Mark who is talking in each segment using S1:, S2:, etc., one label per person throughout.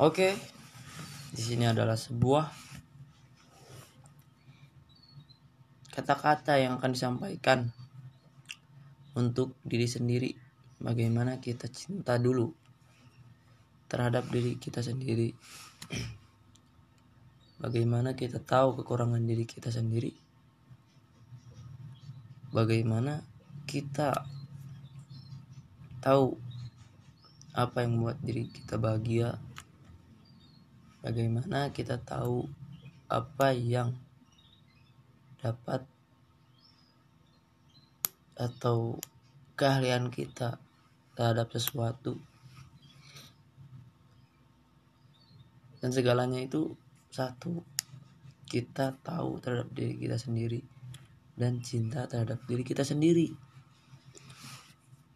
S1: Oke, di sini adalah sebuah kata-kata yang akan disampaikan untuk diri sendiri. Bagaimana kita cinta dulu terhadap diri kita sendiri. Bagaimana kita tahu kekurangan diri kita sendiri. Bagaimana kita tahu apa yang membuat diri kita bahagia bagaimana kita tahu apa yang dapat atau keahlian kita terhadap sesuatu? Dan segalanya itu satu kita tahu terhadap diri kita sendiri dan cinta terhadap diri kita sendiri.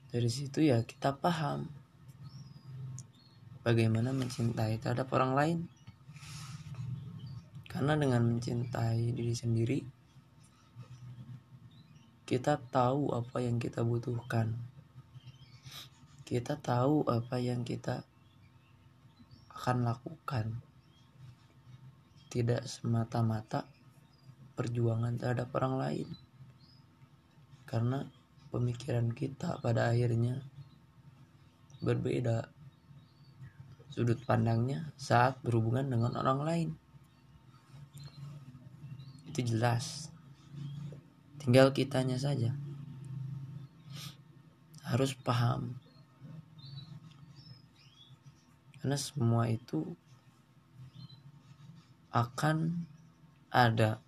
S1: Dari situ ya kita paham bagaimana mencintai terhadap orang lain karena dengan mencintai diri sendiri, kita tahu apa yang kita butuhkan. Kita tahu apa yang kita akan lakukan. Tidak semata-mata perjuangan terhadap orang lain. Karena pemikiran kita pada akhirnya berbeda sudut pandangnya saat berhubungan dengan orang lain. Itu jelas. Tinggal kitanya saja. Harus paham. Karena semua itu akan ada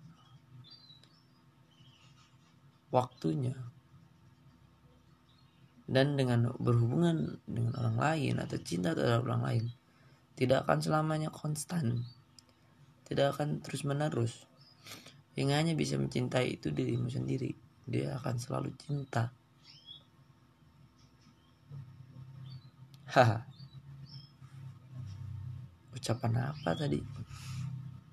S1: waktunya dan dengan berhubungan dengan orang lain atau cinta terhadap orang lain tidak akan selamanya konstan. Tidak akan terus menerus yang hanya bisa mencintai itu dirimu sendiri. Dia akan selalu cinta. Haha. Ucapan apa tadi